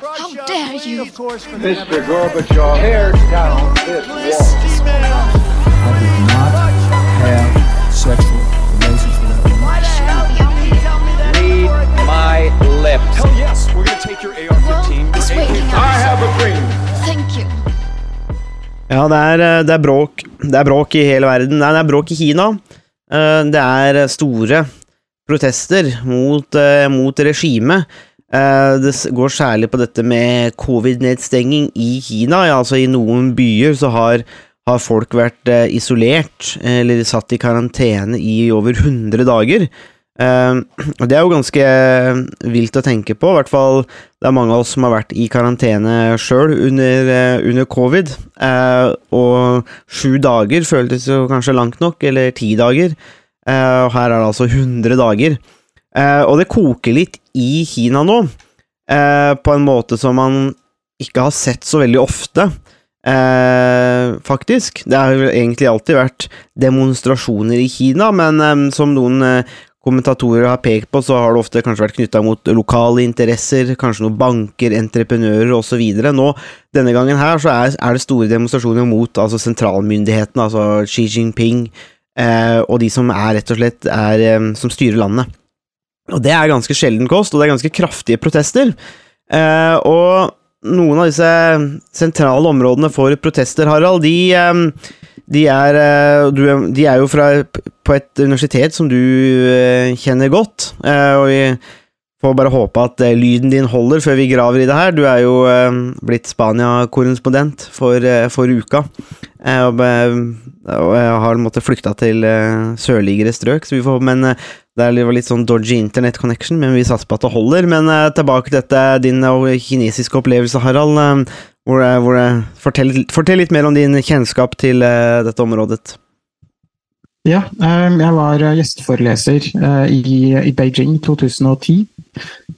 How dare you? Mr. Gorbachev, tear down this wall. I did not have sexual relations with that woman. Read my lips. Hell yes, we're gonna take your AR-15. It's waking up. I have a dream. Thank you. Ja, det er, eh, det er bråk. Det er bråk i hele verden. Nei, det er bråk i Kina. Eh, Det er store protester mot, eh, mot regimet. Eh, Det går særlig på dette med covid-nedstenging i Kina. Ja, altså I noen byer så har, har folk vært eh, isolert, eller satt i karantene i over 100 dager. Eh, Det er jo ganske vilt å tenke på, i hvert fall det er mange av oss som har vært i karantene sjøl under, under covid. Og sju dager føltes jo kanskje langt nok, eller ti dager. Og her er det altså 100 dager. Eh, og det koker litt i Kina nå, eh, på en måte som man ikke har sett så veldig ofte. Eh, faktisk. Det har jo egentlig alltid vært demonstrasjoner i Kina, men eh, som noen eh, kommentatorer har pekt på, så har det ofte kanskje vært knytta mot lokale interesser, kanskje noen banker, entreprenører osv. Nå, denne gangen her, så er, er det store demonstrasjoner mot altså sentralmyndighetene, altså Xi Jinping, eh, og de som er rett og slett er, eh, som styrer landet. Og det er ganske sjelden kost, og det er ganske kraftige protester. Eh, og noen av disse sentrale områdene for protester, Harald, de eh, de er, eh, de er jo fra, på et universitet som du eh, kjenner godt, og vi får bare håpe at eh, lyden din holder før vi graver i det her. Du er jo eh, blitt Spania-korrespondent for, eh, for uka, og, jeg har måttet flykta til sørligere strøk, så vi får, men det var litt- sånn dodgy internet connection, men vi satser på at det holder. Men tilbake til dette, din kinesiske opplevelse, Harald. hvor, hvor, fortell, fortell litt mer om din kjennskap til dette området. Ja, eh, jeg var eh, gjesteforeleser eh, i, Beijing 2010.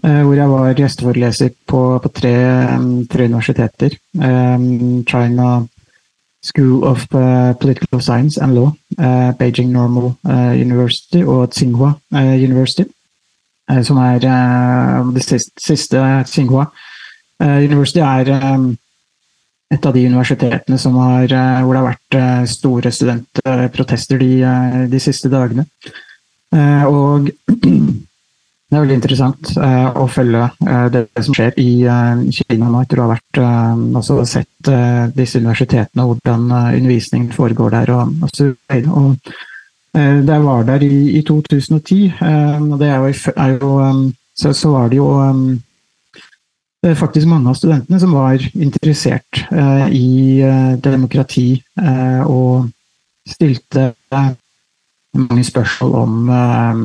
eh, Hvor jeg var gjesteforeleser på, på tre, eh, tre universiteter. Eh, China School of Political Science and Law, Beijing Normal University og Tsinghua University. Som er det siste, Tsinghua University er et av de universitetene har, eh, hvor det har vært eh, store studentprotester de, eh, de siste dagene. Og det er veldig interessant å følge det som skjer i Kina nå, etter å ha vært, altså sett disse universitetene og hvordan undervisningen foregår der. Og, og eh, var der i, i 2010, eh, og det er jo, er jo så, så var det jo det faktisk mange av studentene som var interessert eh, i eh, demokrati eh, og stilte eh, mange spørsmål om eh,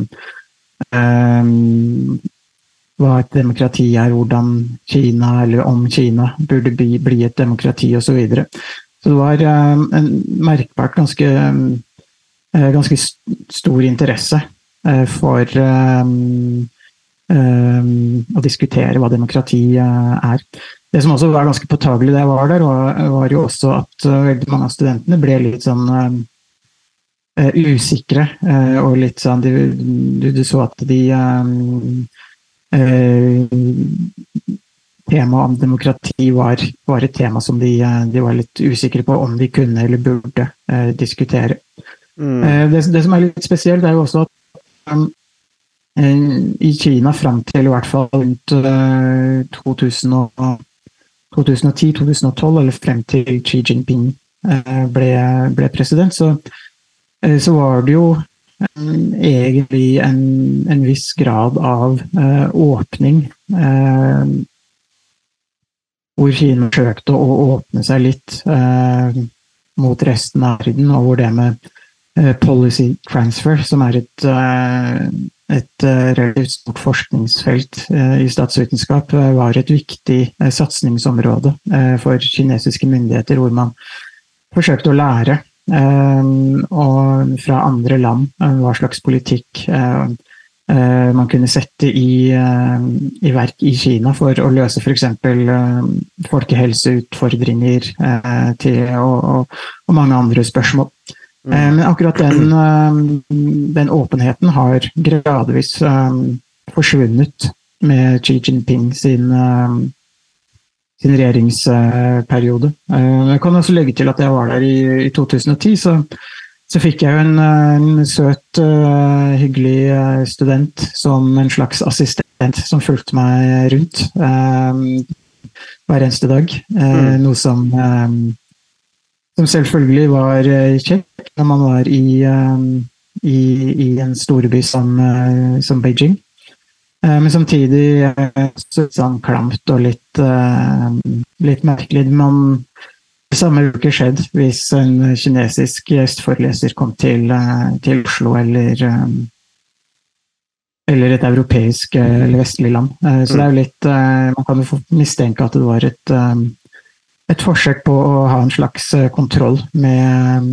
eh, hva et demokrati er, hvordan Kina, eller om Kina burde bli, bli et demokrati osv. Så, videre. så det var eh, en merkbart ganske, eh, ganske st- stor interesse eh, for eh, eh, å diskutere hva demokrati er. Det som også var ganske påtagelig da jeg var der, var, var jo også at eh, veldig mange av studentene ble litt sånn eh, usikre. Uh, og litt sånn du, du, du så at de eh, uh, Temaet om demokrati var, var et tema som de, de var litt usikre på om de kunne eller burde diskutere. Mm. Det, det som er litt spesielt, er jo også at um, i Kina fram til i hvert fall rundt eh, 2000 og- 2010-2012, eller frem til Xi Jinping eh, ble, ble president, så, eh, så var det jo eh, egentlig en, en viss grad av eh, åpning. eh, hvor Kina forsøkte å åpne seg litt eh, mot resten av verden, og hvor det med eh, policy transfer, som er et, eh, et eh, relativt stort forskningsfelt eh, i statsvitenskap, eh, var et viktig satsingsområde for kinesiske myndigheter, hvor man forsøkte å lære fra andre land hva slags politikk man kunne sette i, i verk i Kina for å løse f.eks. Folkehelseutfordringer eh, til, og, og, og mange andre spørsmål. Eh, Men akkurat den, eh, den åpenheten har gradvis eh, forsvunnet med Xi Jinping sin, sin regjeringsperiode. Jeg kan også legge til at jeg var der i, i 2010, så, så fikk jeg jo en, en søt, hyggelig student som en slags assistent som fulgte meg rundt hver eneste dag. Eh, Noe som, eh, som selvfølgelig var kjekk når man var i, eh, i, i en storby som, eh, som Beijing. Eh, Men samtidig eh, det sånn klamt og litt, eh, litt merkelig. Man, det samme ville ikke skjedd hvis en kinesisk gjesteforeleser kom til, eh, til Oslo eller, eh, eller et europeisk eh, eller vestlig land. Eh, Så det er jo litt eh, Man kan jo mistenke at det var et, eh, et forsøk på å ha en slags eh, kontroll med,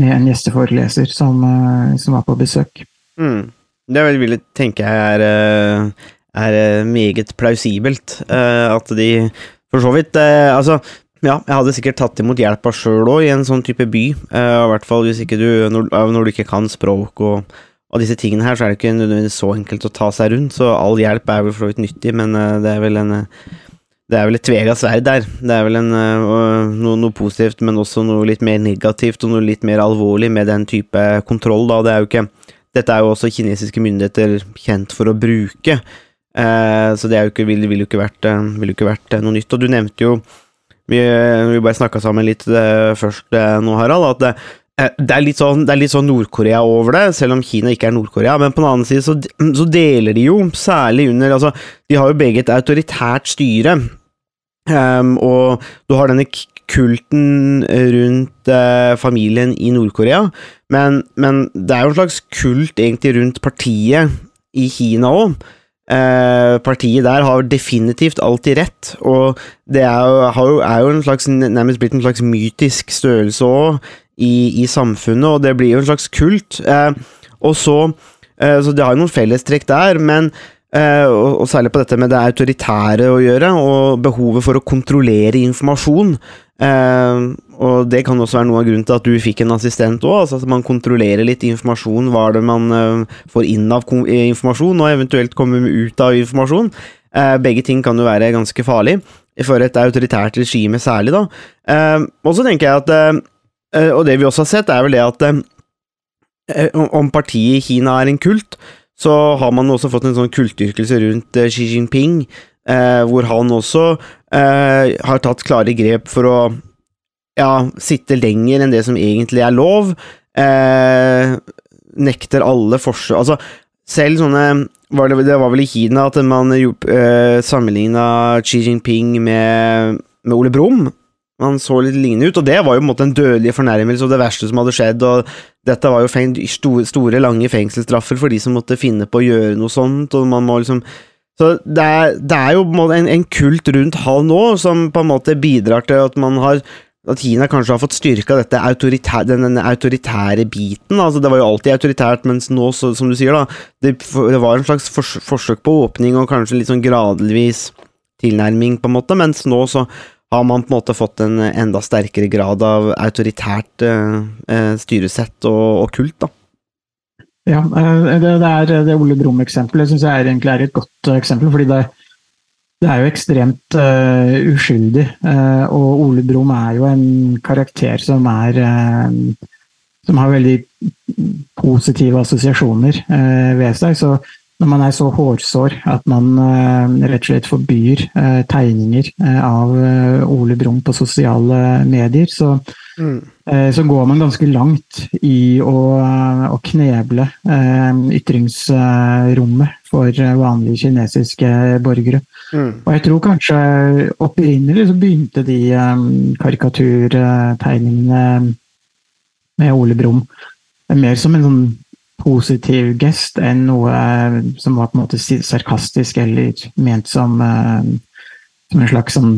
med en gjesteforeleser som, eh, som var på besøk. Mm. Det vil jeg tenke er, eh, er eh, meget plausibelt. eh, At de for så vidt eh, Altså, ja, jeg hadde sikkert tatt imot hjelpa sjøl òg, i en sånn type by. eh, I hvert fall hvis ikke du Når, du ikke kan språk og, og disse tingene her, så er det ikke nødvendigvis så enkelt å ta seg rundt. Så all hjelp er vel for så vidt nyttig, men eh, det er vel en eh, det er vel et tvega sverd der. Det er vel en, øh, noe, noe positivt, men også noe litt mer negativt og noe litt mer alvorlig med den type kontroll. Da. Det er jo ikke, dette er jo også kinesiske myndigheter kjent for å bruke, eh, så det ikke, vil, vil jo ikke vært, eh, vil ikke vært eh, noe nytt. Og du nevnte jo Vi, vi bare snakka sammen litt eh, først eh, nå, Harald, at det, eh, det er litt sånn, det sånn Nord-Korea over det, selv om Kina ikke er Nord-Korea. Men på den annen side så, så deler de jo, særlig under altså, De har jo begge et autoritært styre. um, og du har denne kulten rundt uh, familien i Nord-Korea, men, men det er jo en slags kult egentlig rundt partiet i Kina òg. Uh, partiet der har definitivt alltid rett, og det er jo, er jo en slags, nærmest blitt en slags mytisk størrelse òg i, i samfunnet, og det blir jo en slags kult. Eh, og så, eh, så det har jo noen fellestrekk der, men Eh, og, og særlig på dette med det autoritære å gjøre, og behovet for å kontrollere informasjon. Eh, og det kan også være noe av grunnen til at du fikk en assistent òg, altså at man kontrollerer litt informasjon. Hva er det man eh, får inn av informasjon, og eventuelt kommer ut av informasjon. Eh, begge ting kan jo være ganske farlig, for et autoritært regime særlig, da. Og så tenker jeg at Og det vi også har sett, er vel det at eh, eh, om- partiet i Kina er en kult, så har man også fått en sånn kultdyrkelse rundt eh, Xi Jinping, eh, hvor han også eh, har tatt klare grep for å ja, sitte lenger enn det som egentlig er lov. Eh, nekter alle forsøk Altså, selv sånne var det, det var vel i Kina at man eh, sammenligna Xi Jinping med, med Ole Brumm. Han så litt lignende ut, og det var jo på en måte en dødelig fornærmelse og det verste som hadde skjedd. og Dette var jo store, store, lange fengselsstraffer for de som måtte finne på å gjøre noe sånt. og man må liksom så det er, det er jo en, en, kult rundt han nå, som på en måte bidrar til at man har at Kina kanskje har fått styrka dette autoritære, den, den autoritære biten. altså Det var jo alltid autoritært, mens nå, så, som du sier, da, det, det var en slags fors, forsøk på åpning og kanskje litt sånn gradvis tilnærming, på en måte, mens nå så har man på en måte fått en enda sterkere grad av autoritært eh, eh, styresett og, og kult, da. Ja, eh, det, det er det Ole Brumm-eksempelet syns jeg er, egentlig er et godt eh, eksempel. fordi det, det er jo ekstremt uh, uskyldig. Uh, og Ole Brumm er jo en karakter som er uh, Som har veldig positive assosiasjoner ved seg. Så når man er så hårsår at man eh, rett og slett forbyr eh, tegninger eh, av Ole Brumm på sosiale medier, så Eh, så går man ganske langt i å, å kneble ytringsrommet for vanlige kinesiske borgere. Og jeg tror kanskje opprinnelig så begynte de karikaturtegningene med Ole Brumm mer som en sånn positiv gest enn noe eh, som var på en måte sarkastisk eller ment som, eh, som en slags sånn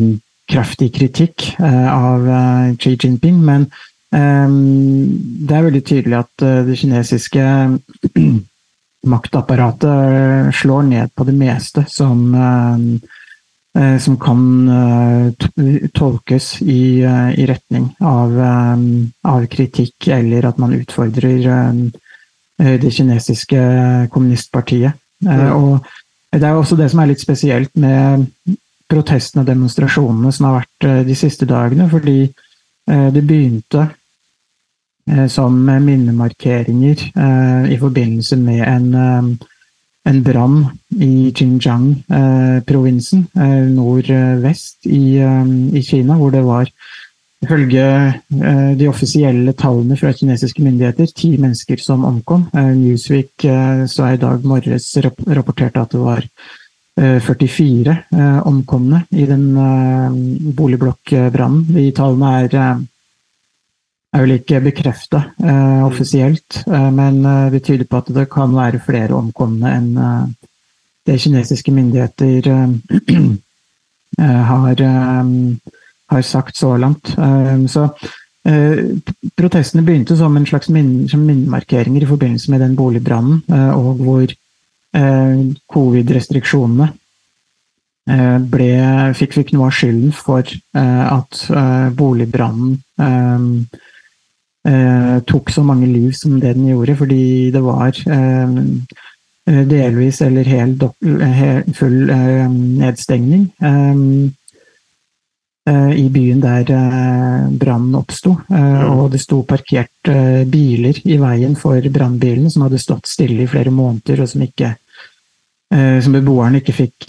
kraftig kritikk eh, av Xi Jinping. Men det er veldig tydelig at det kinesiske maktapparatet slår ned på det meste som, som kan tolkes i, i retning av, av kritikk, eller at man utfordrer det kinesiske kommunistpartiet. Ja. Og det er jo også det som er litt spesielt med, protestene og demonstrasjonene som har vært eh, de siste dagene. Fordi eh, det begynte eh, som minnemarkeringer eh, i forbindelse med en, eh, en brann i Xinjiang-provinsen eh, nordvest i, eh, i Kina, hvor det var Ifølge eh, de offisielle tallene fra kinesiske myndigheter ti mennesker som omkom. Eh, Newsweek eh, så i dag morges rap rapporterte at det var eh, 44 eh, omkomne i den boligblokkbrannen. De tallene er, er vel ikke bekrefta offisielt, men det tyder på at det kan være flere omkomne enn det kinesiske myndigheter har har sagt så langt. Um, Så eh, protestene begynte som en slags min- minnemarkeringer i forbindelse med den boligbrannen, eh, og hvor eh, covid-restriksjonene fikk, fikk noe av skylden for at boligbrannen eh, eh, tok så mange liv som det den gjorde, fordi det var eh, eh, delvis eller hel, full nedstengning. Eh, i byen der eh, brannen oppsto. Eh, og det sto parkert biler i veien for brannbilen, som hadde stått stille i flere måneder, og som ikke som beboerne ikke fikk,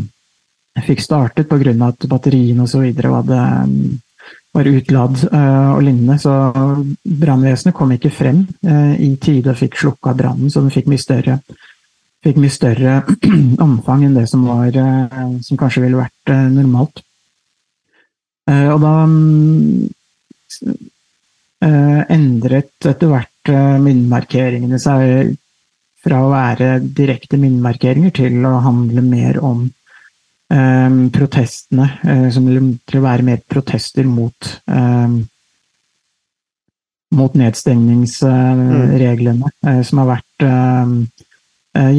fikk startet pga. at batteriene osv. Var utladd og lignende. Så brannvesenet kom ikke frem i tide og fikk slukka brannen, så den fikk mye større fikk mye større omfang enn det som, var, som kanskje ville vært normalt. Eh, Og da mm, eh, endret etter hvert eh, minnemarkeringene seg fra å være direkte minnemarkeringer til å handle mer om um, protestene, som, til å være mer protester mot um, mot nedstengningsreglene, eh, som har vært eh,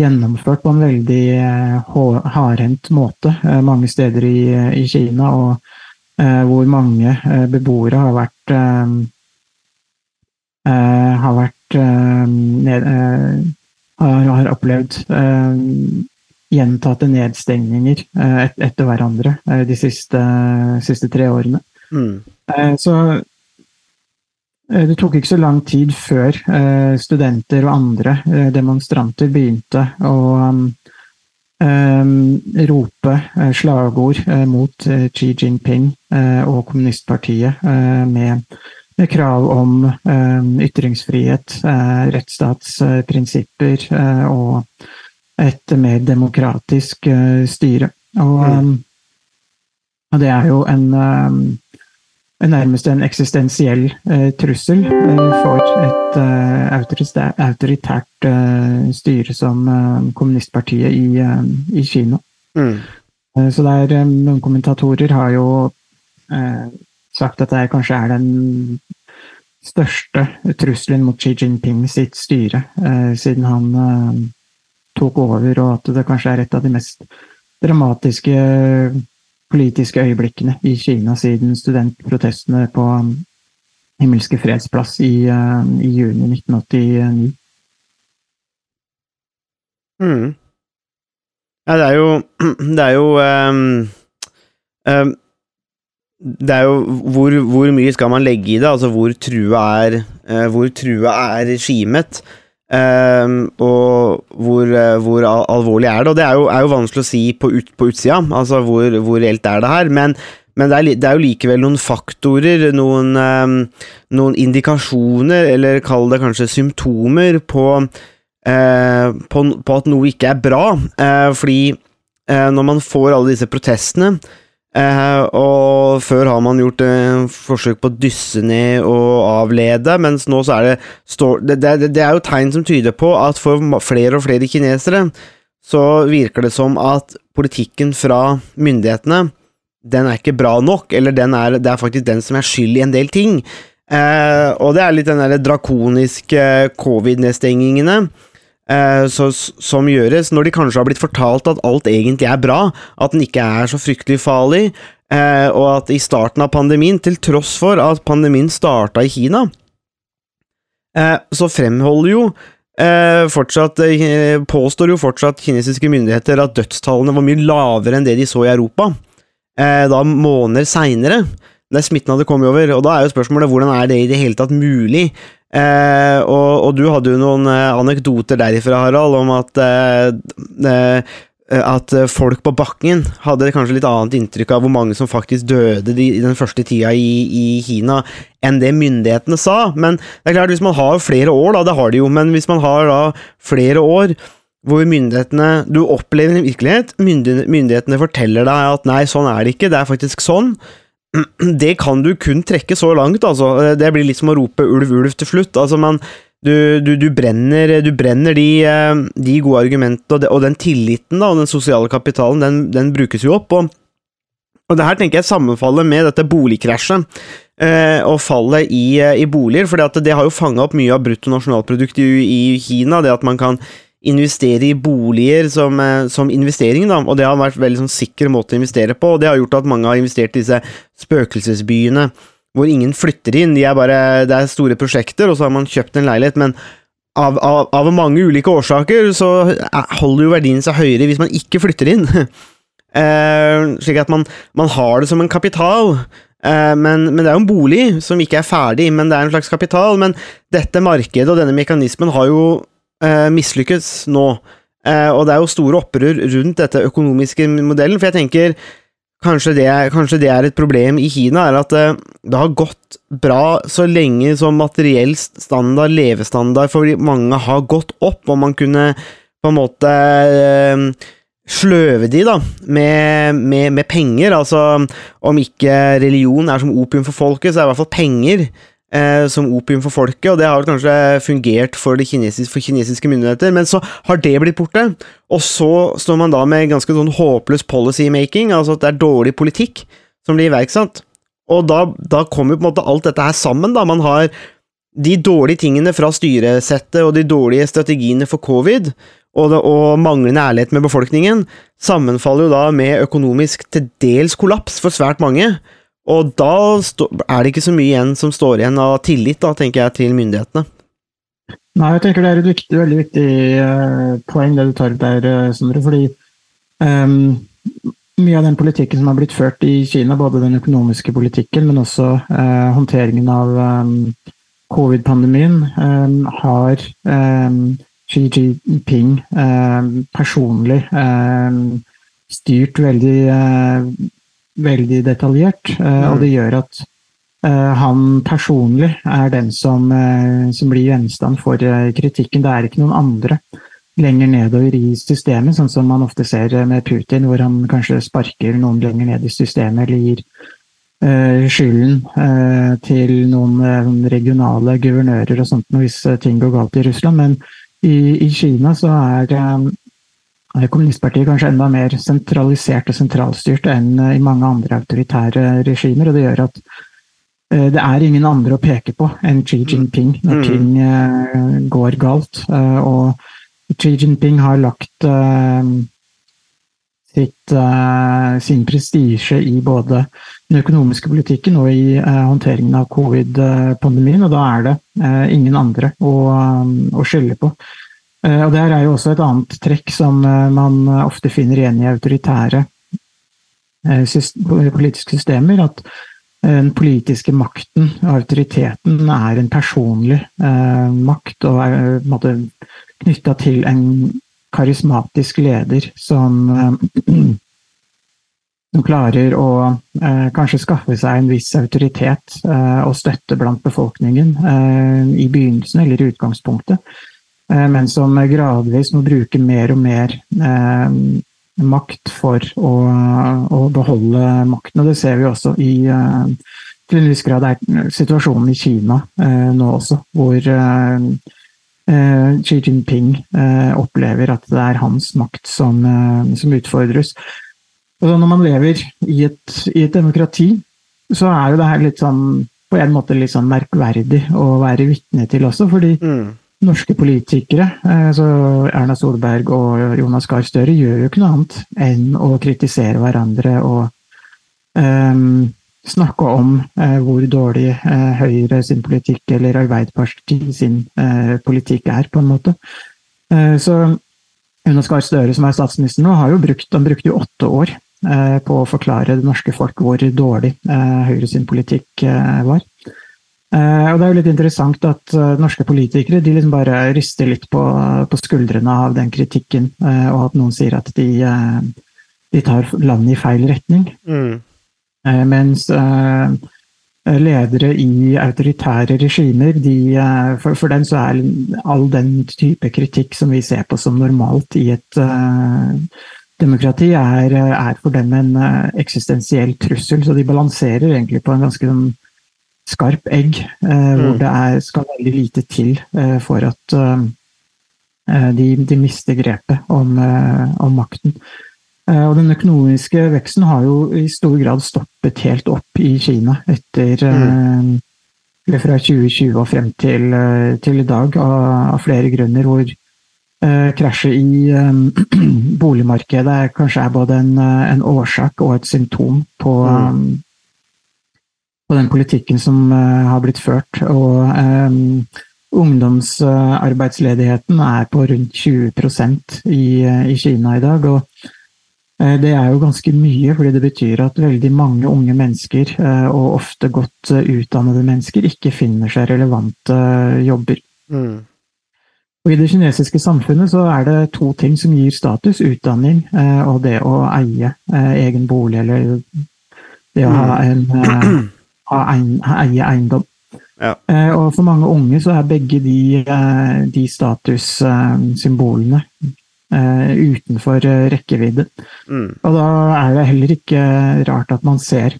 gjennomført på en veldig hardhendt måte mange steder i, i Kina. og hvor mange eh, beboere har vært eh, eh, har vært eh, eh, har, har opplevd eh, gjentatte nedstengninger eh, et, etter hverandre eh, de siste, siste tre årene. Mm. Eh, Så eh, det tok ikke så lang tid før eh, studenter og andre eh, demonstranter begynte å rope eh, slagord eh, mot eh, Xi Jinping eh, og kommunistpartiet eh, med, med krav om eh, ytringsfrihet, eh, rettsstatsprinsipper eh, og et mer demokratisk eh, styre. Og, um, og det er jo en nærmest en eksistensiell eh, trussel eh, for et eh, autoritært, styre som kommunistpartiet i, i Kina. Mm. Så er, eh, noen kommentatorer har jo sagt at det kanskje er den største trusselen mot Xi Jinping sitt styre eh, siden han tok over, og at det kanskje er et av de mest dramatiske politiske øyeblikkene i Kina siden studentprotestene på Himmelske fredsplass i, eh, i juni 1989. Mm. Ja, det er jo Det er jo um, um, Det er jo hvor, hvor mye skal man legge i det? Altså hvor trua er uh, er regimet? Ehm, og hvor, eh, hvor al alvorlig er det? Og det er jo, er jo vanskelig å si på, ut, på utsida, altså hvor, hvor reelt er det her? Men, men det, er, det er jo likevel noen faktorer, noen, ehm, noen indikasjoner, eller kall det kanskje symptomer, på uh, på, på at noe ikke er bra. Uh, fordi uh, når man får alle disse protestene, eh, og før har man gjort eh, forsøk på å dysse ned og avlede, mens nå så er det, står, det, det, det er jo tegn som tyder på at for flere og flere kinesere så virker det som at politikken fra myndighetene den er ikke bra nok, eller er, det er faktisk den som er skyld i en del ting. Eh, og det er litt den der drakoniske covid-nedstengingene eh, så, som gjøres når de kanskje har blitt fortalt at alt egentlig er bra, at den ikke er så fryktelig farlig, eh, og at i starten av pandemien, til tross for at pandemien starta i Kina, eh, så fremholder jo eh, fortsatt, eh, påstår jo fortsatt kinesiske myndigheter at dødstallene var mye lavere enn det de så i Europa. Da måneder seinere, da smitten hadde kommet over. Og da er jo spørsmålet hvordan er det i det hele tatt mulig? Eh, og, og, du hadde jo noen eh, anekdoter derifra, Harald, om at eh, eh, at folk på bakken hadde kanskje litt annet inntrykk av hvor mange som faktisk døde i den første tida i, i, Kina, enn det myndighetene sa. Men det er klart, hvis man har flere år, da, det har de jo, men hvis man har da flere år hvor myndighetene Du opplever en virkelighet, myndighetene forteller deg at nei, sånn er det ikke, det er faktisk sånn. Det kan du kun trekke så langt, altså. Det blir litt som å rope ulv, ulv til slutt. Altså, men du, du, du, brenner, du brenner de, eh, de, gode argumentene, og, den tilliten da, og den sosiale kapitalen, den, den brukes jo opp. Og, og det her tenker jeg sammenfaller med dette boligkrasjet eh, og fallet i, eh, i boliger. For det har jo fanga opp mye av bruttonasjonalproduktet i, i Kina, det at man kan investere i boliger som, eh, som, investering, da, og det har vært en veldig sånn, sikker måte å investere på, og det har gjort at mange har investert i disse spøkelsesbyene hvor ingen flytter inn. De er bare, det er store prosjekter, og så har man kjøpt en leilighet, men av, av, av mange ulike årsaker så holder jo verdien seg høyere hvis man ikke flytter inn. Uh, slik at man, man, har det som en kapital. Uh, men, men, det er jo en bolig som ikke er ferdig, men det er en slags kapital. Men dette markedet og denne mekanismen har jo eh, mislykkes nå. Eh, og det er jo store opprør rundt dette økonomiske modellen, for jeg tenker Kanskje det, kanskje det, er et problem i Kina, er at eh, det har gått bra så lenge som materiell standard, levestandard for mange har gått opp, og man kunne på en måte øh, sløve de da, med, med, med, penger. Altså, om ikke religion er som opium for folket, så er det i hvert fall penger eh, som opium for folket, og det har kanskje fungert for, kinesiske, for kinesiske myndigheter, men så har det blitt borte, og så står man da med ganske sånn håpløs policymaking, altså at det er dårlig politikk som blir iverksatt, og da, da kommer på en måte alt dette her sammen, da, man har de dårlige tingene fra styresettet og de dårlige strategiene for covid, og, det, og, manglende ærlighet med befolkningen, sammenfaller jo da med økonomisk til dels kollaps for svært mange, og da er det ikke så mye igjen som står igjen av tillit, da, tenker jeg, til myndighetene. Nei, jeg tenker det er et viktig, veldig viktig uh, poeng det du tar opp der, uh, Sondre. Fordi um, mye av den politikken som har blitt ført i Kina, både den økonomiske politikken, men også uh, håndteringen av um, covid-pandemien, um, har Xi Jinping personlig styrt veldig veldig detaljert, eh, og det mm. gjør at eh, han personlig er den som, eh, som blir gjenstand for kritikken. Det er ikke noen andre lenger nedover i systemet, sånn som man ofte ser med Putin, hvor han kanskje sparker noen lenger ned i systemet eller gir skylden til noen regionale guvernører og sånt hvis ting går galt i Russland. Men i, i Kina så er kommunistpartiet kanskje enda mer sentralisert og sentralstyrt enn eh, i mange andre autoritære regimer. og Det gjør at eh, det er ingen andre å peke på enn Xi Jinping når mm. ting eh, går galt. Og Xi Jinping har lagt sitt, sin prestisje i både den økonomiske politikken og i håndteringen av covid-pandemien, og da er det ingen andre å, å skylde på. Eh, og der er jo også et annet trekk som eh, man ofte finner igjen i autoritære eh, politiske systemer. At den politiske makten og autoriteten er en personlig makt og er knytta til en karismatisk leder som, som klarer å kanskje skaffe seg en viss autoritet og støtte blant befolkningen i begynnelsen eller i utgangspunktet. Eh, men som gradvis må bruke mer og mer eh, makt for å, å, beholde makten. Og det ser vi også i eh, til en viss grad er situasjonen i Kina nå også, hvor Xi Jinping opplever at det er hans makt som, som utfordres. Og når man lever i et, i et, demokrati, så er jo det her litt sånn på en måte litt sånn merkverdig å være vitne til også, fordi mm norske politikere, altså Erna Solberg og Jonas Gahr Støre, gjør jo ikke noe annet enn å kritisere hverandre og um, snakke om uh, hvor dårlig uh, Høyre sin politikk eller Arbeiderpartiet sin uh, politikk er, på en måte. Så Jonas Gahr Støre, som er statsminister nå, har jo brukt, han brukte jo åtte år på å forklare det norske folk hvor dårlig Høyre sin politikk var. Og Det er jo litt interessant at norske politikere de liksom bare rister litt på, på skuldrene av den kritikken, og at noen sier at de, de tar landet i feil retning. Mm. Eh, mens eh, ledere i autoritære regimer, de, eh, for, for, dem så er all den type kritikk som vi ser på som normalt i et uh, demokrati, er, er, for dem en uh, eksistensiell trussel. Så de balanserer egentlig på en ganske sånn, skarp egg, mm. hvor det er, skal veldig lite til for at de, de, mister grepet om, om makten. Eh, og den økonomiske veksten har jo i stor grad stoppet helt opp i Kina etter mm. Fra 2020 og frem til, eh, til i dag, av, av, flere grunner. Hvor eh, krasjet i boligmarkedet kanskje er både en, en, årsak og et symptom på, mm. På den politikken som uh, har blitt ført. Og um, ungdomsarbeidsledigheten er på rundt 20% i, i Kina i dag. og Eh, det er jo ganske mye, fordi det betyr at veldig mange unge mennesker, eh, og ofte godt eh, utdannede mennesker, ikke finner seg relevante jobber. Mm. Og I det kinesiske samfunnet så er det to ting som gir status. Utdanning og det å eie egen bolig, eller det å ha mm. en, ha eie eiendom. Ja. Og for mange unge så er begge de, de statussymbolene eh, utenfor uh, rekkevidde. Mm. Og da er det heller ikke rart at man ser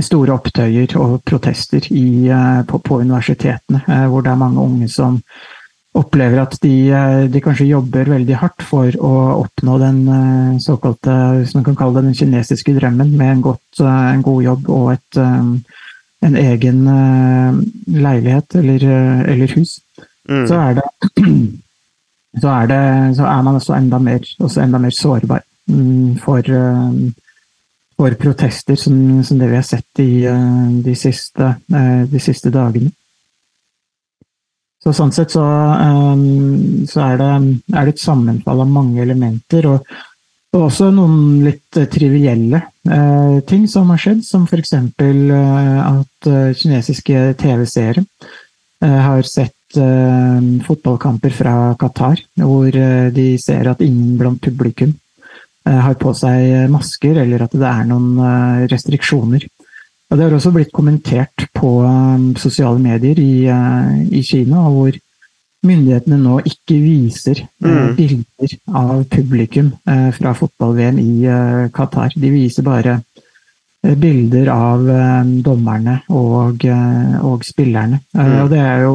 store opptøyer og protester i, på, på, universitetene, hvor det er mange unge som opplever at de, de, kanskje jobber veldig hardt for å oppnå den såkalte, hvis man kan kalle det den kinesiske drømmen, med en, godt, en god jobb og et, en egen leilighet eller, eller hus. Mm. Så er det så er, det, så er man også enda mer, også enda mer sårbar mm, for, eh, for protester, som, som, det vi har sett i, eh, de, siste, eh, de siste dagene. Så sånn sett så, så er, det, er, det, et sammenfall av mange elementer. Og, og også noen litt trivielle uh, ting som har skjedd, som f.eks. Uh, at kinesiske TV-seere uh, har sett fotballkamper fra Qatar, hvor de ser at ingen blant publikum har på seg masker, eller at det er noen restriksjoner. Og det har også blitt kommentert på um, sosiale medier i, i, Kina, hvor myndighetene nå ikke viser mm. bilder av publikum fra fotball-VM i Qatar. De viser bare bilder av dommerne og, og spillerne. Mm. Og det er jo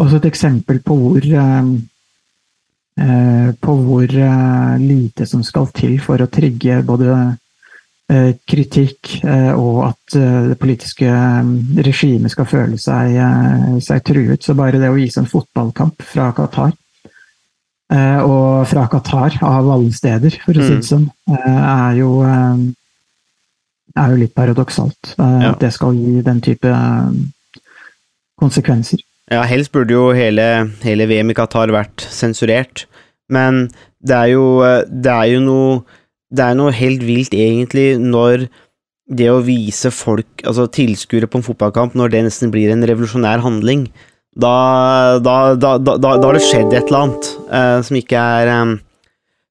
også et eksempel på hvor eh, på hvor lite som skal til for å trigge både kritikk og at det politiske regimet skal føle seg, seg, truet. Så bare det å vise en fotballkamp fra Qatar, og fra Qatar av alle steder, for å si det mm. sånn, er jo, er jo litt paradoksalt. At det skal gi den type konsekvenser. Ja, helst burde jo hele, hele VM i Qatar vært sensurert, men det er jo, det er jo noe Det er noe helt vilt, egentlig, når det å vise folk, altså tilskuere på en fotballkamp, når det nesten blir en revolusjonær handling, da, da, da, da, har det skjedd et eller annet uh, som ikke er um,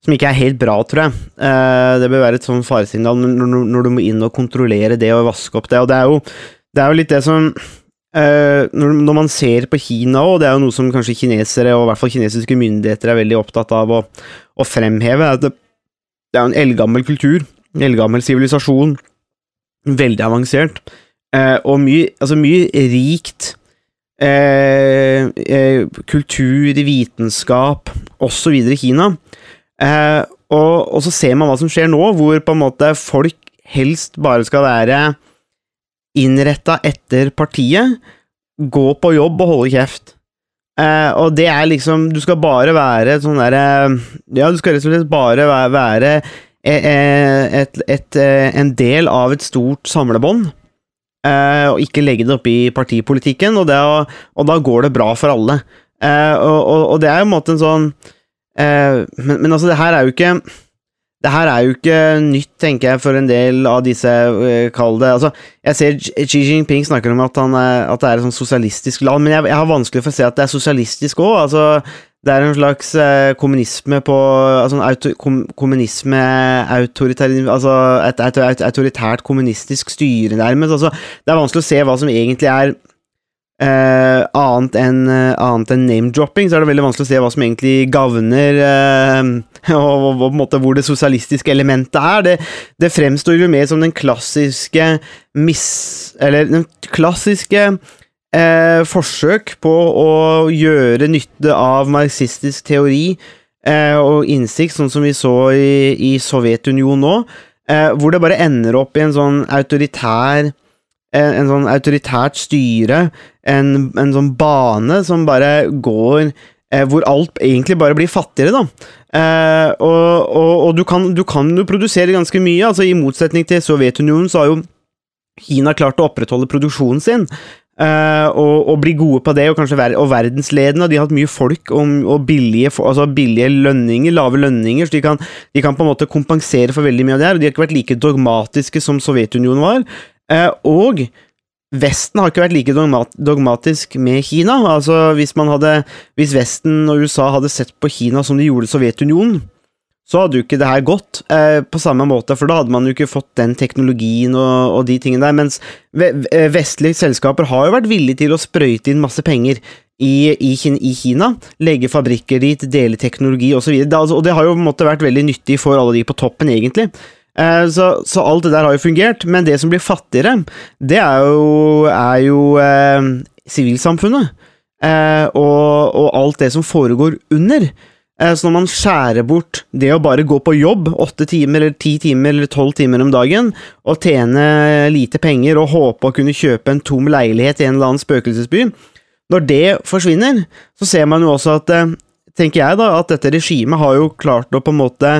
som ikke er helt bra, tror jeg. Uh, det bør være et sånn faresignal når, når, du må inn og kontrollere det og vaske opp det. Og det er jo, det er jo litt det som Uh, når, når, man ser på Kina, og det er jo noe som kanskje kinesere, og i hvert fall kinesiske myndigheter, er veldig opptatt av å, å fremheve, at det, det er jo en eldgammel kultur, en eldgammel sivilisasjon, veldig avansert, uh, og mye, altså mye rikt uh, kultur, vitenskap, osv. i Kina. Og, og, så ser man hva som skjer nå, hvor på en måte folk helst bare skal være innretta etter partiet. Gå på jobb og holde kjeft. Eh, og det er liksom Du skal bare være sånn derre Ja, du skal rett og slett bare være, være et, et, eh, en del av et stort samlebånd. Uh, og ikke legge det opp i partipolitikken, og, det, og da går det bra for alle. Uh, og, og, og det er jo en måte en sånn eh, men, men altså, det her er jo ikke det her er jo ikke nytt, tenker jeg, for en del av disse uh, Kall det altså, Jeg ser Xi Jinping snakker om at, er, at det er et sånn sosialistisk land, men jeg, jeg, har vanskelig for å se at det er sosialistisk òg. Altså, det er en slags uh, kommunisme på altså, auto, kom, Kommunisme autoritær, Altså et, et, et, autoritært kommunistisk styre, nærmest. Altså, det er vanskelig å se hva som egentlig er Uh, annet enn uh, en name-dropping, så er det veldig vanskelig å se hva som egentlig gagner uh, og, og, på en måte hvor det sosialistiske elementet er. Det, det fremstår jo mer som den klassiske miss... Eller den klassiske forsøk på å gjøre nytte av marxistisk teori og innsikt, sånn som vi så i, i Sovjetunionen nå, hvor det bare ender opp i en sånn autoritær en, en sånn autoritært styre, en, en, sånn bane som bare går eh, Hvor alt egentlig bare blir fattigere, da. Eh, og, og, og du, kan, du, kan, jo produsere ganske mye. altså I motsetning til Sovjetunionen så har jo Kina klart å opprettholde produksjonen sin. Uh, og, og, bli gode på det, og kanskje ver og verdensledende. De har hatt mye folk og, og billige, altså billige, lønninger, lave lønninger, så de kan, de kan, på en måte kompensere for veldig mye av det her. Og de har ikke vært like dogmatiske som Sovjetunionen var. Uh, og Vesten har ikke vært like dogmatisk med Kina. Altså, hvis, hadde, hvis Vesten og USA hadde sett på Kina som de gjorde Sovjetunionen, så hadde jo ikke det her gått eh, på samme måte, for da hadde man jo ikke fått den teknologien og, og de tingene der. Mens eh, vestlige selskaper har jo vært villige til å sprøyte inn masse penger i, i, i Kina. Legge fabrikker dit, dele teknologi osv. Og, så altså, og det har jo på en måte vært veldig nyttig for alle de på toppen, egentlig. Eh, så, så, alt det der har jo fungert, men det som blir fattigere, det er jo, er jo eh, sivilsamfunnet. Eh, og, og, alt det som foregår under. Eh, så når man skjærer bort det å bare gå på jobb åtte timer eller ti timer eller tolv timer om dagen, og tjene lite penger og håpe å kunne kjøpe en tom leilighet i en eller annen spøkelsesby, når det forsvinner, så ser man jo også at, eh, tenker jeg da, at dette regimet har jo klart å på en måte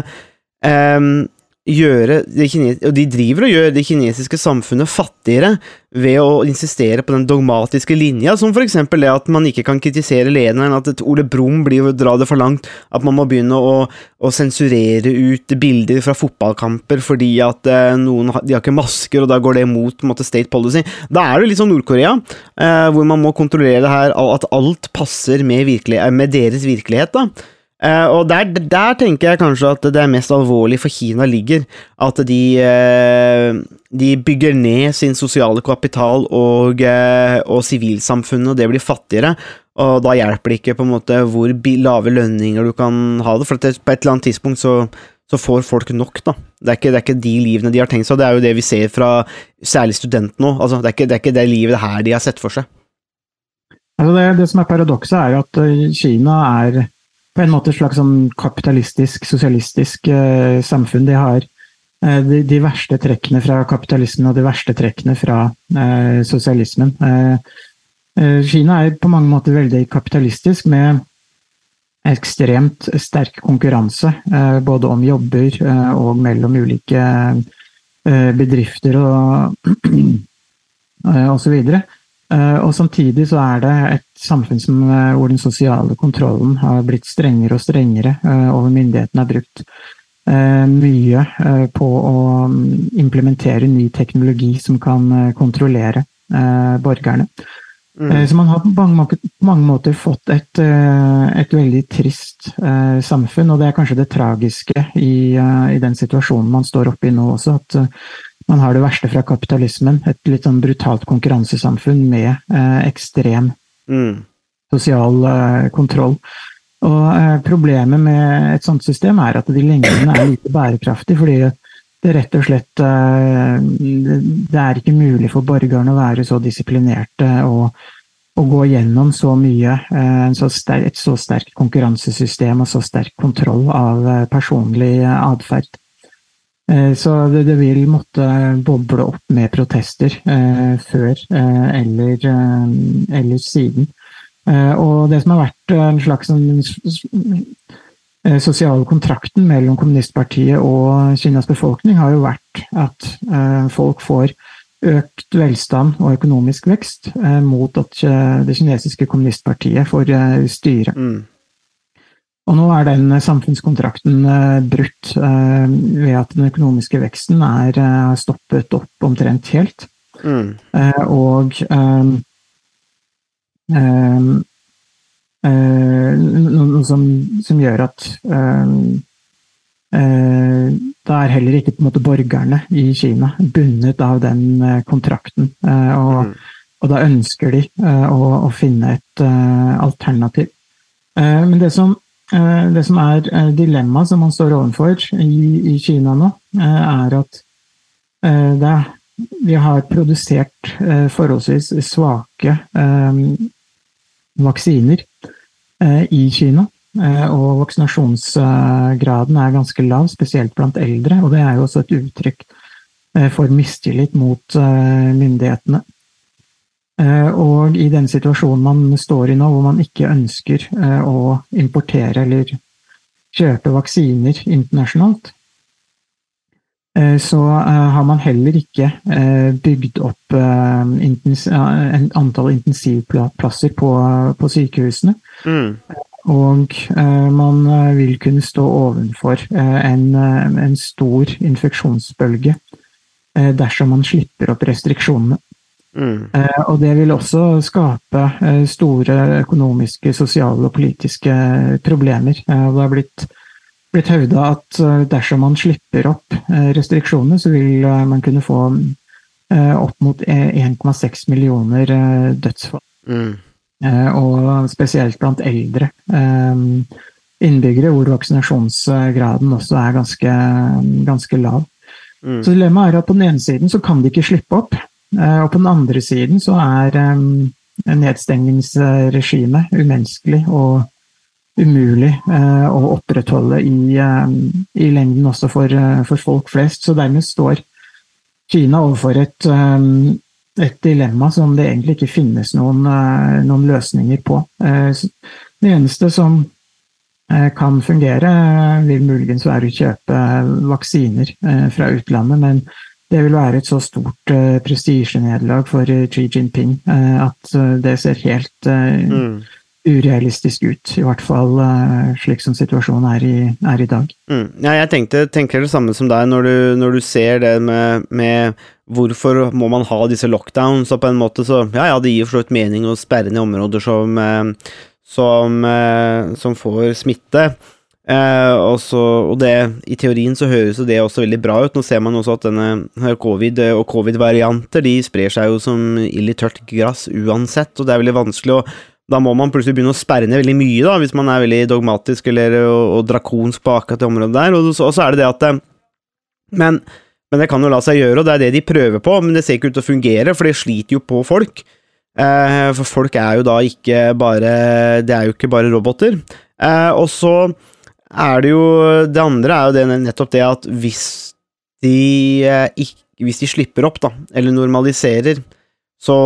um, gjøre og de driver og gjør det kinesiske samfunnet fattigere ved å insistere på den dogmatiske linja, som for eksempel det at man ikke kan kritisere lederen, at et Ole Brumm blir å dra det for langt, at man må begynne å, å sensurere ut bilder fra fotballkamper fordi at eh, noen de har ikke masker, og da går det imot måte, state policy. Da er det litt sånn Nord-Korea, eh, hvor man må kontrollere det her, at alt passer med, med deres virkelighet. da. Uh, og der, der, tenker jeg kanskje at det er mest alvorlig for Kina ligger. At de, uh, de bygger ned sin sosiale kapital og, uh, og sivilsamfunnet, og det blir fattigere. Og da hjelper det ikke på en måte hvor lave lønninger du kan ha det, for på et eller annet tidspunkt så, så får folk nok, da. Det er, ikke, det er, ikke, de livene de har tenkt seg, det er jo det vi ser fra særlig studentene nå. Altså, det, er ikke, det er ikke det livet her de har sett for seg. Altså det, det som er paradokset, er at Kina er på en måte et slags sånn kapitalistisk, sosialistisk eh, samfunn. De har eh, de, de, verste trekkene fra kapitalismen og de verste trekkene fra eh, sosialismen. Eh, eh, Kina er på mange måter veldig kapitalistisk, med ekstremt sterk konkurranse. Eh, både om jobber og mellom ulike bedrifter og, og så videre. Eh, og samtidig så er det et samfunn som, eh, hvor den sosiale kontrollen har blitt strengere og strengere, og hvor myndighetene har brukt mye på å mm, implementere ny teknologi som kan kontrollere borgerne. Mm. Så man har på mange, mange måter fått et, et, veldig trist samfunn, og det er kanskje det tragiske i, i den situasjonen man står oppe i nå også. at man har det verste fra kapitalismen. Et litt sånn brutalt konkurransesamfunn med eh, ekstrem mm. sosial eh, kontroll. Og eh, problemet med et sånt system er at de lengdene er lite bærekraftige, fordi det rett og slett eh, Det er ikke mulig for borgerne å være så disiplinerte og, og gå gjennom så mye. Eh, et så sterkt konkurransesystem og så sterk kontroll av eh, personlig atferd. Så det, det, vil måtte boble opp med protester før eller, eller, siden. Og det som har vært en slags sånn, sosiale kontrakten mellom kommunistpartiet og Kinas befolkning har jo vært at eh, folk får økt velstand og økonomisk vekst eh, mot at eh, det kinesiske kommunistpartiet får eh, styre. Mm. Og nå er den samfunnskontrakten eh, brutt eh, ved at den økonomiske veksten er eh, stoppet opp omtrent helt. Mm. Eh, og noe som, som gjør at ehm, eh, da er heller ikke på en måte borgerne i Kina bundet av den eh, kontrakten. eh, og, Mm. og da ønsker de eh, å, å finne et eh, alternativ. Eh, men det som, eh, det som er eh, dilemmaet som man står overfor i, i Kina nå, eh, er at eh, det vi har produsert eh, forholdsvis svake eh, vaksiner eh, i Kina. Eh, og vaksinasjonsgraden er ganske lav, spesielt blant eldre. Og det er jo også et uttrykk eh, for mistillit mot eh, myndighetene. Eh, og i den situasjonen man står i nå, hvor man ikke ønsker eh, å importere eller kjøpe vaksiner internasjonalt, Eh, så eh, har man heller ikke eh, bygd opp eh, antall intensivplasser på, på sykehusene. Mm. Og eh, man eh, vil kunne stå ovenfor eh, en, eh, en stor infeksjonsbølge eh, dersom man slipper opp restriksjonene. Mm. Eh, Og det vil også skape eh, store økonomiske, sosiale og politiske problemer. Eh, Det har blitt, blitt hevda at eh, dersom man slipper opp eh, restriksjonene, så vil eh, man kunne få opp mot eh, 1,6 millioner dødsfall. Mm. Og spesielt blant eldre innbyggere, hvor vaksinasjonsgraden også er ganske, ganske lav. Mm. Så dilemmaet er at på den ene siden så kan de ikke slippe opp, og på den andre siden så er nedstengningsregimet umenneskelig og umulig eh, å opprettholde i, eh, i lengden også for, eh, for folk flest. Så dermed står Kina overfor et, et dilemma som det egentlig ikke finnes noen, noen løsninger på. Det eneste som kan fungere, vil muligens være å kjøpe vaksiner fra utlandet, men det vil være et så stort prestisjenederlag for Xi Jinping at det ser helt Mm. Urealistisk ut. I hvert fall eh, slik som situasjonen er i, er i dag. Mm. Ja, jeg tenkte, tenker det samme som deg når du, når du ser det med, med hvorfor må man ha disse lockdowns, og på en måte så Ja, ja, det gir for så vidt mening å sperre ned områder som, eh, som, eh, som får smitte. Eh, og, så, og det, I teorien så høres det også veldig bra ut. Nå ser man også at denne covid og covid-varianter de sprer seg jo som ild i tørt gress uansett, og det er veldig vanskelig å da må man plutselig begynne å sperre ned veldig mye, da, hvis man er veldig dogmatisk eller og, og drakonsk på akkurat det området der. Og og så er det det at men, men det kan jo la seg gjøre, og det er det de prøver på, men det ser ikke ut til å fungere, for det sliter jo på folk. Eh, for folk er jo da ikke bare Det er jo ikke bare roboter. Eh, og så er det jo Det andre er jo det, nettopp det at hvis de, eh, ikke, hvis de slipper opp, da, eller normaliserer, så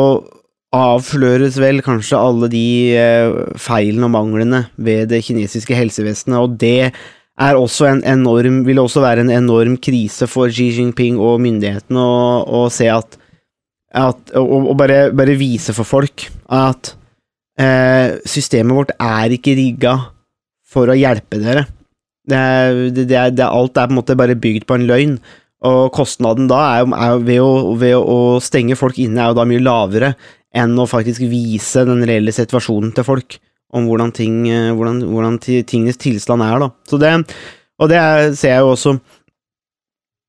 avsløres vel kanskje alle de eh, feilene og manglene ved det kinesiske helsevesenet, og det er også en enorm, vil også være en enorm krise for Xi Jinping og myndighetene å, se at, at og, og bare, bare vise for folk at eh, systemet vårt er ikke rigga for å hjelpe dere. Det er, det, det er, alt er på en måte bare bygd på en løgn, og kostnaden da er, er ved, å, ved å stenge folk inne er jo da mye lavere enn å faktisk vise den reelle situasjonen til folk, om hvordan, ting, eh, hvordan, hvordan tingenes tilstand er, da. Så det, og det er, ser jeg jo også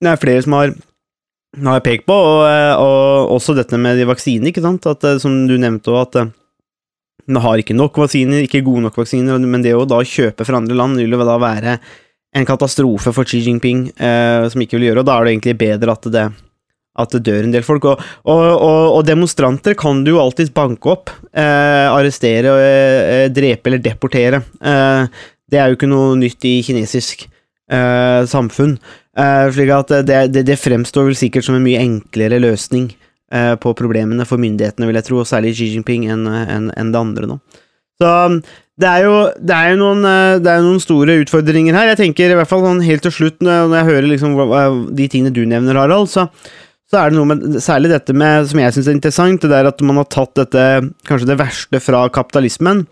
Det er flere som har, har pekt på, og, eh, og også dette med de vaksinene, ikke sant, at, eh, som du nevnte òg, at man har ikke nok vaksiner, ikke gode nok vaksiner, men det å da kjøpe fra andre land vil jo da være en katastrofe for Xi Jinping, eh, som ikke vil gjøre, og da er det egentlig bedre at det, at det dør en del folk. Og, og, og, og demonstranter kan du jo alltids banke opp, eh, arrestere, eh, drepe eller deportere. Eh, det er jo ikke noe nytt i kinesisk eh, samfunn. Eh, slik at det, det, det fremstår vel sikkert som en mye enklere løsning eh, på problemene for myndighetene, vil jeg tro, og særlig Xi Jinping, enn en, en det andre nå. Så det er jo, det er jo noen, det er noen store utfordringer her. Jeg tenker i hvert fall sånn helt til slutt, når jeg hører liksom de tingene du nevner, Harald, så, så er det noe med særlig dette med, som jeg syns er interessant, det er at man har tatt dette, kanskje det verste fra kapitalismen,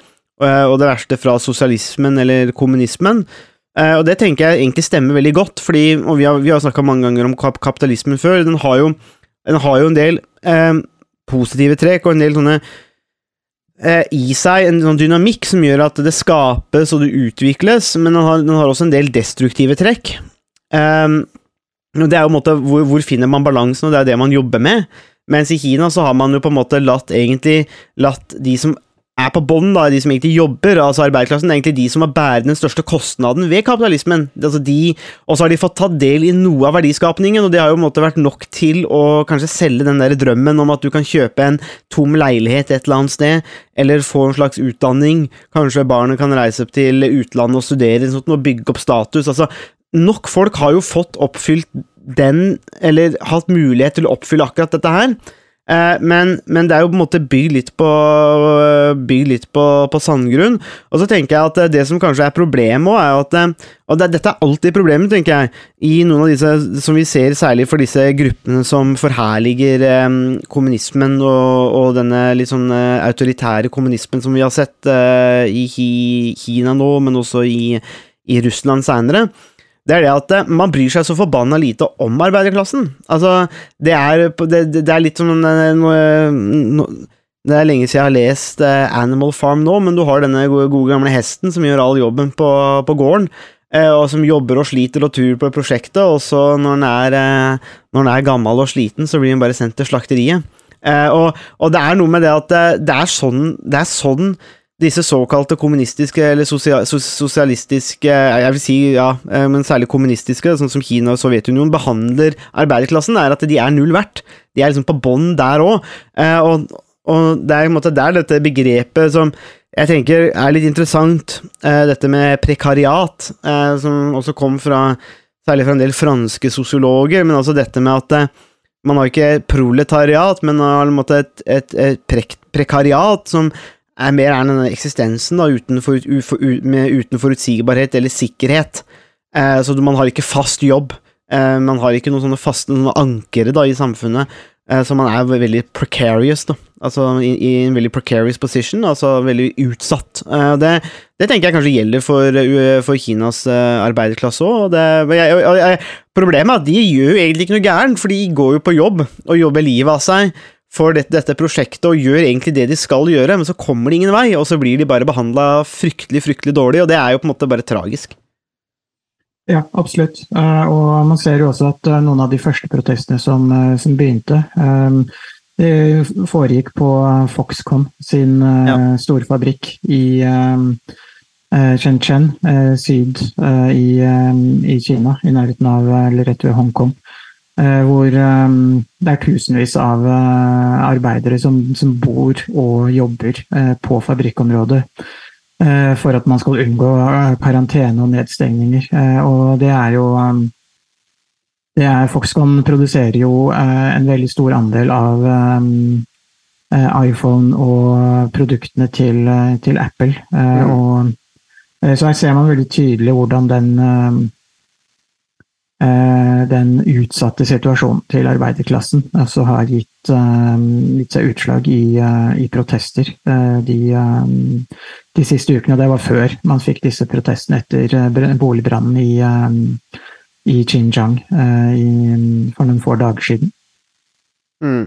eh, og det verste fra sosialismen eller kommunismen. Eh, Og det tenker jeg egentlig stemmer veldig godt, fordi, og vi har, vi har snakka mange ganger om kap kapitalismen før, den har jo, den har jo en del eh, positive trekk og en del sånne eh, i seg en sånn dynamikk som gjør at det skapes og det utvikles, men den har, den har også en del destruktive trekk. Og det er jo en måte hvor, hvor finner man balansen, og det er det man jobber med. Mens i Kina så har man jo på en måte latt egentlig latt de som er på bånn, de som egentlig jobber, altså arbeiderklassen, det er egentlig de som har bærer den største kostnaden ved kapitalismen. Altså de, og så har de fått tatt del i noe av verdiskapningen, og det har jo på en måte vært nok til å kanskje selge den der drømmen om at du kan kjøpe en tom leilighet et eller annet sted, eller få en slags utdanning. Kanskje barnet kan reise opp til utlandet og studere sånn, og bygge opp status. altså Nok folk har jo fått oppfylt den, eller hatt mulighet til å oppfylle akkurat dette her. Eh, men, men det er jo på en måte bygd litt på Bygd litt på, på sandgrunn. Og så tenker jeg at eh, det som kanskje er problemet òg, er at eh, Og det, dette er alltid problemet, tenker jeg, i noen av disse som vi ser særlig for disse gruppene som forherliger kommunismen og, og denne litt sånn autoritære kommunismen som vi har sett i Kina nå, men også i, i Russland seinere det er det at eh, man bryr seg så forbanna lite om arbeiderklassen. Altså, det er, det, det er litt som eh, noe, no, Det er lenge siden jeg har lest eh, Animal Farm nå, men du har denne gode, gode gamle hesten som gjør all jobben på, på gården, og som jobber og sliter og tur på prosjektet, og så når den er, når den er gammel og sliten, så blir den bare sendt til slakteriet. Og, og det er noe med det at det er sånn, det er sånn disse såkalte kommunistiske eller sosialistiske, jeg vil si ja, eh, men særlig kommunistiske, sånn som Kina og Sovjetunionen, behandler arbeiderklassen, er at de er null verdt. De er liksom på bånn der òg. Og, og det er i en måte der dette begrepet som jeg tenker er litt interessant, eh, dette med prekariat, eh, som også kom fra særlig fra en del franske sosiologer, men altså dette med at eh, man har ikke proletariat, men har et, et, et prek prekariat som er mer er denne eksistensen da, uten, for, ufo- u, med, uten forutsigbarhet eller sikkerhet. Eh, så man har ikke fast jobb. Eh, man har ikke noen sånne faste noen ankere da, i samfunnet. Eh, så man er veldig precarious, da. Altså i, i en veldig precarious position, altså veldig utsatt. Eh, det, det tenker jeg kanskje gjelder for, eh, for Kinas eh, arbeiderklasse òg. Problemet er at de gjør jo egentlig ikke noe gærent, for de går jo på jobb og jobber livet av seg for dette, dette prosjektet og gjør egentlig det de skal gjøre, men så kommer det ingen vei, og så blir de bare behandla fryktelig, fryktelig dårlig, og det er jo på en måte bare tragisk. Ja, absolutt. Eh, Og man ser jo også at eh, noen av de første protestene som, eh, som begynte, det foregikk på Foxconn sin ja. store fabrikk i Shenzhen syd i, i Kina, i nærheten av, eller rett ved Hongkong. Eh, Hvor eh, det er tusenvis av eh, arbeidere som, som bor og jobber på fabrikkområdet for at man skal unngå karantene og nedstengninger. Og det er jo det er, Foxconn produserer jo en veldig stor andel av iPhone og produktene til, til Apple. Mm. og, så her ser man veldig tydelig hvordan den den utsatte situasjonen til arbeiderklassen altså har gitt, eh, gitt seg utslag i, eh, i protester eh, de, eh, de siste ukene. Og det var før man fikk disse protestene etter eh, boligbrannen i, eh, i Xinjiang eh, i, for noen få dager siden. Mm.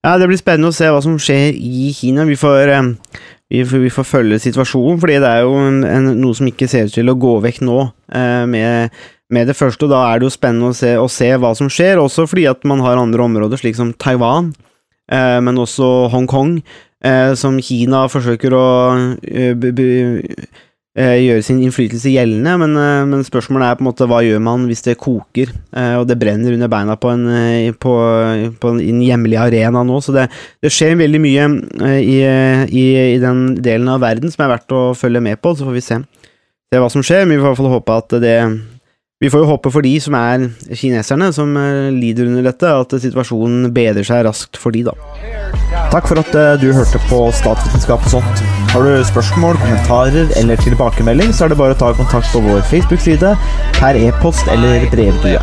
Ja, det blir spennende å se hva som skjer i Kina. Vi får, eh, vi får, vi får følge situasjonen, fordi det er jo en, noe som ikke ser ut til å gå vekk nå eh, med, med det første. og Da er det jo spennende å se, å se hva som skjer, også fordi at man har andre områder, slik som Taiwan, eh, men også Hongkong, eh, som Kina forsøker å eh, b, b, eh, gjøre sin innflytelse gjeldende, men, eh, men spørsmålet er på en måte hva gjør man hvis det koker, og det brenner under beina på en, på, på en, en hjemlig arena nå, så det, det skjer veldig mye i, i, i den delen av verden som er verdt å følge med på, så får vi se, se hva som skjer, men vi får i hvert fall håpe at det vi får jo håpe for de som er kineserne, som eh, lider under dette, at situasjonen bedrer seg raskt for de, da. Takk for at eh, du hørte på Statsvitenskap og sånt. Har du spørsmål, kommentarer eller tilbakemelding, så er det bare å ta kontakt på vår Facebook-side, per e-post eller brevdue.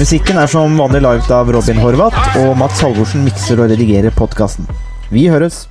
Musikken er som vanlig laget av Robin Horvath, og Mats Halvorsen mikser og redigerer podkasten. Vi høres!